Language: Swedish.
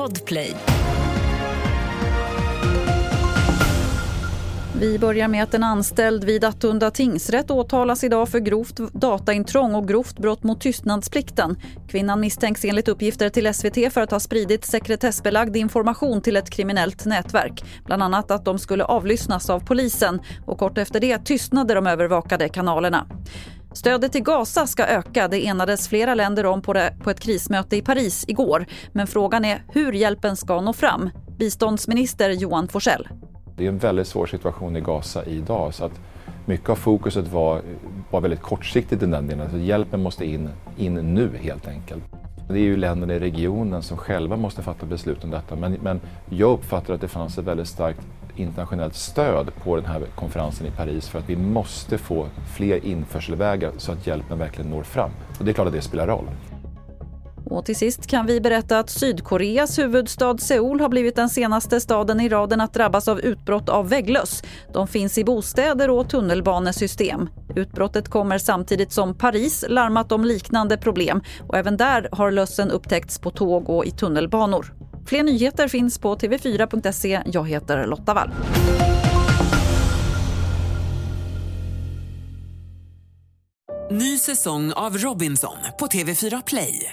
Podplay. Vi börjar med att en anställd vid Attunda tingsrätt åtalas idag för grovt dataintrång och grovt brott mot tystnadsplikten. Kvinnan misstänks enligt uppgifter till SVT för att ha spridit sekretessbelagd information till ett kriminellt nätverk. Bland annat att de skulle avlyssnas av polisen och kort efter det tystnade de övervakade kanalerna. Stödet till Gaza ska öka. Det enades flera länder om på, det, på ett krismöte i Paris igår. Men frågan är hur hjälpen ska nå fram. Biståndsminister Johan Forsell. Det är en väldigt svår situation i Gaza idag så att mycket av fokuset var, var väldigt kortsiktigt i den delen. Så hjälpen måste in, in nu helt enkelt. Det är ju länderna i regionen som själva måste fatta beslut om detta men, men jag uppfattar att det fanns ett väldigt starkt internationellt stöd på den här konferensen i Paris för att vi måste få fler införselvägar så att hjälpen verkligen når fram. Och det är klart att det spelar roll. Och till sist kan vi berätta att Sydkoreas huvudstad Seoul har blivit den senaste staden i raden att drabbas av utbrott av vägglöss. De finns i bostäder och tunnelbanesystem. Utbrottet kommer samtidigt som Paris larmat om liknande problem och även där har lössen upptäckts på tåg och i tunnelbanor. Fler nyheter finns på tv4.se. Jag heter Lotta Wall. Ny säsong av Robinson på TV4 Play.